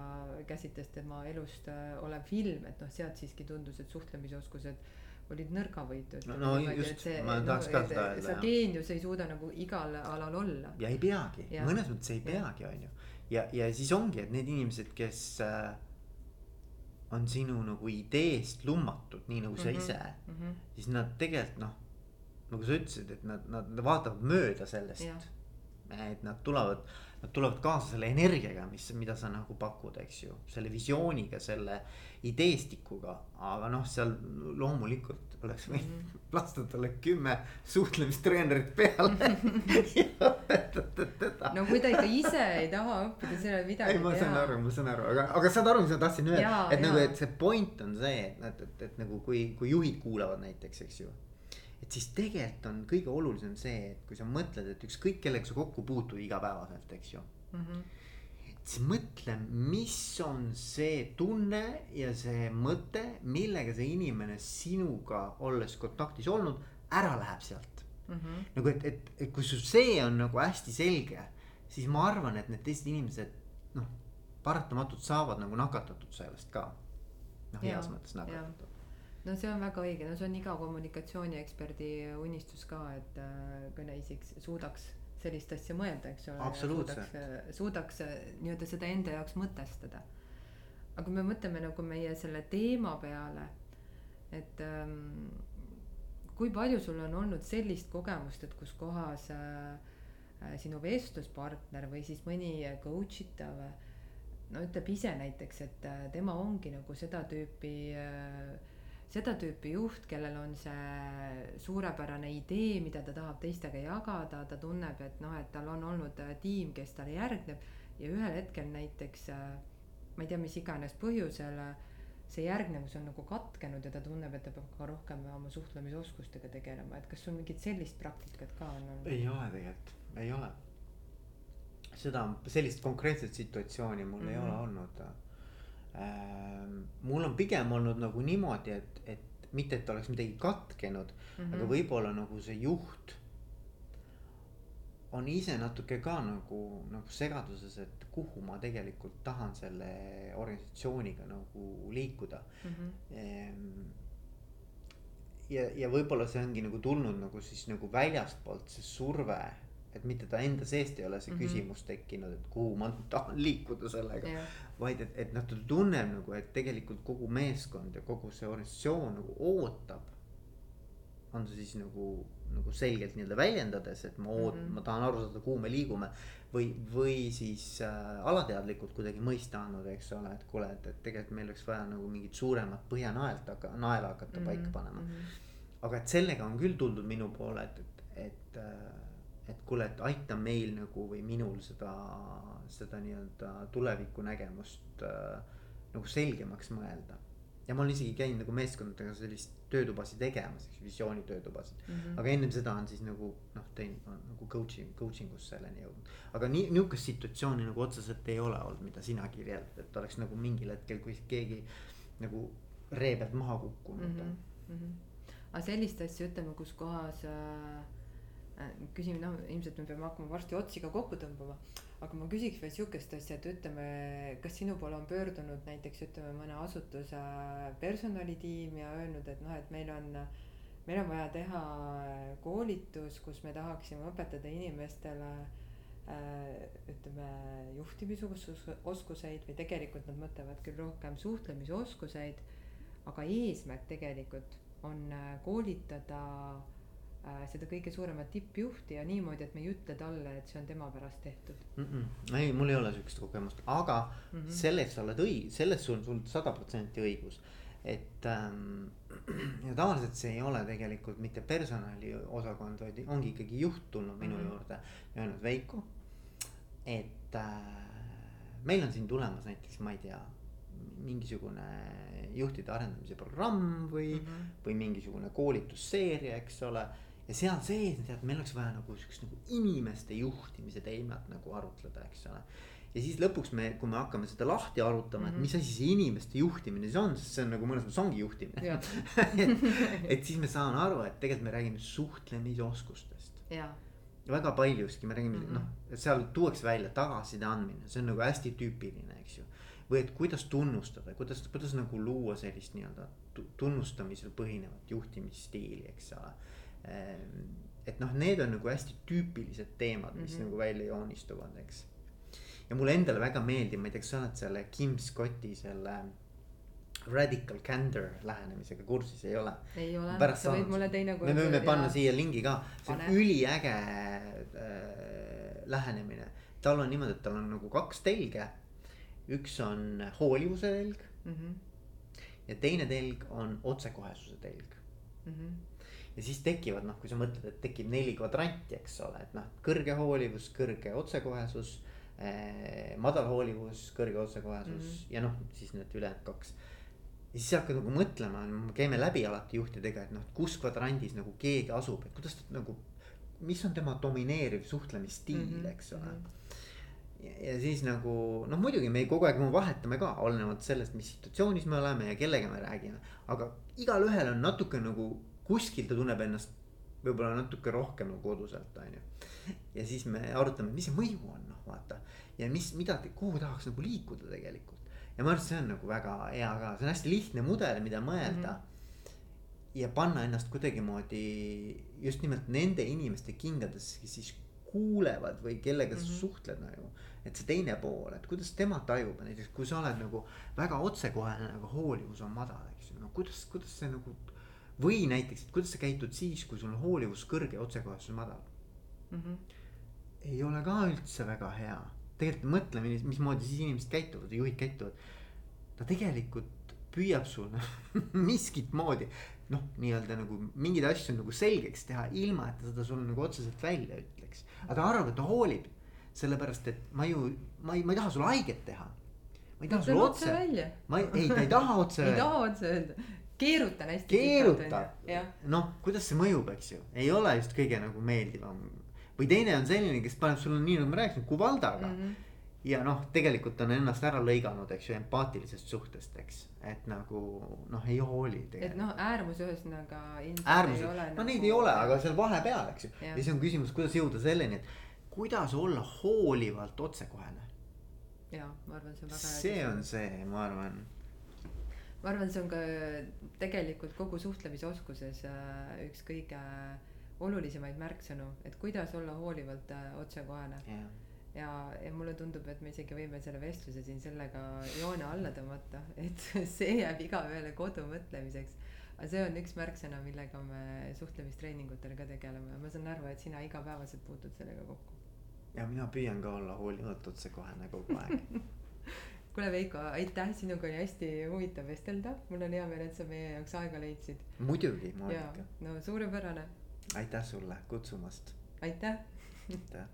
käsitles tema elust äh, olev film, et noh, sealt siiski tundus, et suhtlemisoskused olid nõrgavõitu. no, no just, ma tahaks no, ka seda öelda. sa geenius ei suuda nagu igal alal olla. ja ei peagi, mõnes mõttes ei peagi, on ju. ja, ja siis ongi, et need inimesed, kes äh, on sinu nagu ideest lummatud, nii nagu mm -hmm, sa ise mm, -hmm. siis nad tegelikult noh nagu sa ütlesid, et nad, nad vaatavad mööda sellest. et nad tulevad, nad tulevad kaasa selle energiaga, mis, mida sa nagu pakud, eks ju, selle visiooniga, selle ideestikuga, aga noh, seal loomulikult oleks võinud lasta talle kümme suhtlemistreenerit peale ja õpetada teda. no kui ta ikka ise ei taha õppida, siis ei ole midagi teha. ei, ma saan aru, ma saan aru, aga, aga saad aru, mis ma tahtsin öelda, et ja. nagu, et see point on see, et, et, et, et nagu kui, kui juhid kuulavad näiteks, eks ju et siis tegelikult on kõige olulisem see, et kui sa mõtled, et ükskõik kellega sa kokku puutud igapäevaselt, eks ju mm. -hmm. Siis mõtle, mis on see tunne ja see mõte, millega see inimene sinuga olles kontaktis olnud, ära läheb sealt mm. -hmm. nagu et, et, et kui sul see on nagu hästi selge, siis ma arvan, et need teised inimesed noh, paratamatult saavad nagu nakatatud sellest ka. noh, heas mõttes nakatatud no see on väga õige, no see on iga kommunikatsioonieksperdi unistus ka, et äh, kõneisik suudaks sellist asja mõelda, eks ole. suudaks, äh, suudaks äh, nii-öelda seda enda jaoks mõtestada. aga kui me mõtleme nagu meie selle teema peale, et ähm, kui palju sul on olnud sellist kogemust, et kus kohas äh, sinu vestluspartner või siis mõni coach itav no ütleb ise näiteks, et tema ongi nagu seda tüüpi äh, seda tüüpi juht, kellel on see suurepärane idee, mida ta tahab teistega jagada, ta tunneb, et noh, et tal on olnud äh, tiim, kes talle järgneb ja ühel hetkel näiteks äh, ma ei tea, mis iganes põhjusel äh, see järgnevus on nagu katkenud ja ta tunneb, et ta peab ka rohkem oma suhtlemisoskustega tegelema, et kas sul mingit sellist praktikat ka on olnud? ei ole tegelikult, ei ole. seda, sellist konkreetset situatsiooni mul mm -hmm. ei ole mhm. olnud mul on pigem olnud nagu niimoodi, et, et mitte, et oleks midagi katkenud mm, -hmm. aga võib-olla nagu see juht on ise natuke ka nagu, nagu segaduses, et kuhu ma tegelikult tahan selle organisatsiooniga nagu liikuda mm. -hmm. ja, ja võib-olla see ongi nagu tulnud nagu siis nagu väljastpoolt see surve et mitte ta enda seest ei ole see mm -hmm. küsimus tekkinud, et kuhu ma tahan liikuda sellega yeah.. vaid et, et noh, ta tunneb nagu, et tegelikult kogu meeskond ja kogu see organisatsioon nagu ootab. on see siis nagu, nagu selgelt nii-öelda väljendades, et ma oot- mm, -hmm. ma tahan aru saada, kuhu me liigume. või, või siis äh, alateadlikult kuidagi mõista andnud, eks ole, et kuule, et, et tegelikult meil oleks vaja nagu mingit suuremat põhjanaelt hakata, naela hakata mm -hmm. paika panema mm. -hmm. aga et sellega on küll tuldud minu poole, et, et, et äh, et kuule, et aita meil nagu või minul seda, seda nii-öelda tulevikunägemust äh, nagu selgemaks mõelda. ja ma olen isegi käinud nagu meeskondadega sellist töötubasid tegemas, eks visiooni töötubasid mm. -hmm. aga ennem seda on siis nagu noh, teinud nagu coaching, coaching us selleni jõudnud. aga nii, nihukest situatsiooni nagu otseselt ei ole olnud, mida sina kirjeldad, et oleks nagu mingil hetkel, kui keegi nagu ree pealt maha kukkunud mm. -hmm. Mm -hmm. aga sellist asja ütleme, kus kohas äh küsime, noh ilmselt me peame hakkama varsti otsi ka kokku tõmbama. aga ma küsiks veel sihukest asja, et ütleme, kas sinu poole on pöördunud näiteks ütleme mõne asutuse personalitiim ja öelnud, et noh, et meil on meil on vaja teha koolitus, kus me tahaksime õpetada inimestele äh, ütleme juhtimisoskuseid või tegelikult nad mõtlevad küll rohkem suhtlemisoskuseid. aga eesmärk tegelikult on koolitada äh, seda kõige suuremat tippjuhti ja niimoodi, et me ei ütle talle, et see on tema pärast tehtud mm. -mm. ei, mul ei ole sihukest kogemust, aga mm -hmm. selles sa oled õig-, selles sul, sul sada protsenti õigus et ähm, ja tavaliselt see ei ole tegelikult mitte personaliosakond, vaid ongi ikkagi juht tulnud minu mm -hmm. juurde ja öelnud Veiko. et äh, meil on siin tulemas näiteks, ma ei tea, mingisugune juhtide arendamise programm või mm, -hmm. või mingisugune koolitusseeria, eks ole. Ja seal sees, tead, meil oleks vaja nagu siukest nagu inimeste juhtimise teemat nagu arutleda, eks ole ja siis lõpuks me, kui me hakkame seda lahti arutama mm, -hmm. et mhm. mis asi see inimeste juhtimine siis on, sest see on nagu mõnes mõttes ongi juhtimine et, et siis me saame aru, et tegelikult me räägime suhtlemisoskustest. väga paljuski me räägime mm -hmm. noh, seal tuuakse välja tagasiside andmine, see on nagu hästi tüüpiline, eks ju. või et kuidas tunnustada, kuidas, kuidas nagu luua sellist nii-öelda tunnustamisel põhinevat juhtimisstiili, eks ole et noh, need on nagu hästi tüüpilised teemad, mis mm -hmm. nagu välja joonistuvad, eks ja mulle endale väga meeldib, ma ei tea, kas sa oled selle Kim Scotti selle radical candor lähenemisega kursis, ei ole? ei ole, sa võid mulle teinekord. me võime panna ja... siia lingi ka, see on üliäge äh, lähenemine. tal on niimoodi, et tal on nagu kaks telge. üks on hoolivuse telg mm. -hmm. ja teine telg on otsekohesuse telg mm. -hmm ja siis tekivad noh, kui sa mõtled, et tekib neli kvadranti, eks ole, et noh, kõrge hoolivus, kõrge otsekohesus Äh, madal hoolivus, kõrge otsekohesus mm -hmm. ja noh, siis need ülejäänud kaks. ja siis hakkad nagu mõtlema, käime läbi alati juhtidega, et noh, kus kvadrandis nagu keegi asub, et kuidas ta nagu. mis on tema domineeriv suhtlemisstiil mm, -hmm. eks ole. Ja, ja siis nagu noh, muidugi me kogu aeg vahetame ka, olenevalt sellest, mis situatsioonis me oleme ja kellega me räägime. aga igalühel on natuke nagu kuskil ta tunneb ennast võib-olla natuke rohkem nagu koduselt, on ju. ja siis me arutame, mis see mõju on, noh vaata. ja mis, mida, kuhu tahaks nagu liikuda tegelikult. ja ma arvan, et see on nagu väga hea ka, see on hästi lihtne mudel, mida mõelda mm. -hmm. ja panna ennast kuidagimoodi just nimelt nende inimeste kingadesse, kes siis kuulevad või kellega sa mm -hmm. suhtled nagu. et see teine pool, et kuidas tema tajub, näiteks kui sa oled nagu väga otsekohene, aga hoolivus on madal, eks ju, no kuidas, kuidas see nagu või näiteks, et kuidas sa käitud siis, kui sul on hoolivus kõrge ja otsekohesus madal mm. -hmm. ei ole ka üldse väga hea, tegelikult mõtle, mismoodi siis inimesed käituvad, juhid käituvad. ta tegelikult püüab sulle miskit moodi noh, nii-öelda nagu mingeid asju nagu selgeks teha, ilma et ta seda sulle nagu otseselt välja ütleks. aga ta arvab, et ta hoolib, sellepärast et ma ju, ma ei, ma ei taha sulle haiget teha ma ei taha sulle otse, ma ei, ei, ta ei taha otse öelda. ei taha otse öelda, keerutan hästi. keerutab, noh, kuidas see mõjub, eks ju, ei ole just kõige nagu meeldivam. või teine on selline, kes paneb sulle nii nagu ma rääkisin, kuvaldaga mm. -hmm ja noh, tegelikult on ennast ära lõiganud, eks ju, empaatilisest suhtest, eks, et nagu noh, ei hooli. et noh, äärmus ühesõnaga. äärmused, no nagu... neid ei ole, aga seal vahepeal, eks ju, ja siis on küsimus, kuidas jõuda selleni, et kuidas olla hoolivalt otsekohene. ja ma arvan, see on väga. see on see, ma arvan ma arvan, see on ka tegelikult kogu suhtlemisoskuses äh, üks kõige olulisemaid märksõnu, et kuidas olla hoolivalt äh, otsekohene yeah.. ja, ja mulle tundub, et me isegi võime selle vestluse siin sellega joone alla tõmmata, et see jääb igaühele kodu mõtlemiseks. aga see on üks märksõna, millega me suhtlemistreeningutel ka tegeleme ma saan aru, et sina igapäevaselt puutud sellega kokku. ja mina püüan ka olla hoolivalt otsekohene kogu aeg kuule Veiko, aitäh, sinuga oli hästi huvitav vestelda, mul on hea meel, et sa meie jaoks aega leidsid. muidugi, Monika. no suurepärane. aitäh sulle kutsumast. aitäh. aitäh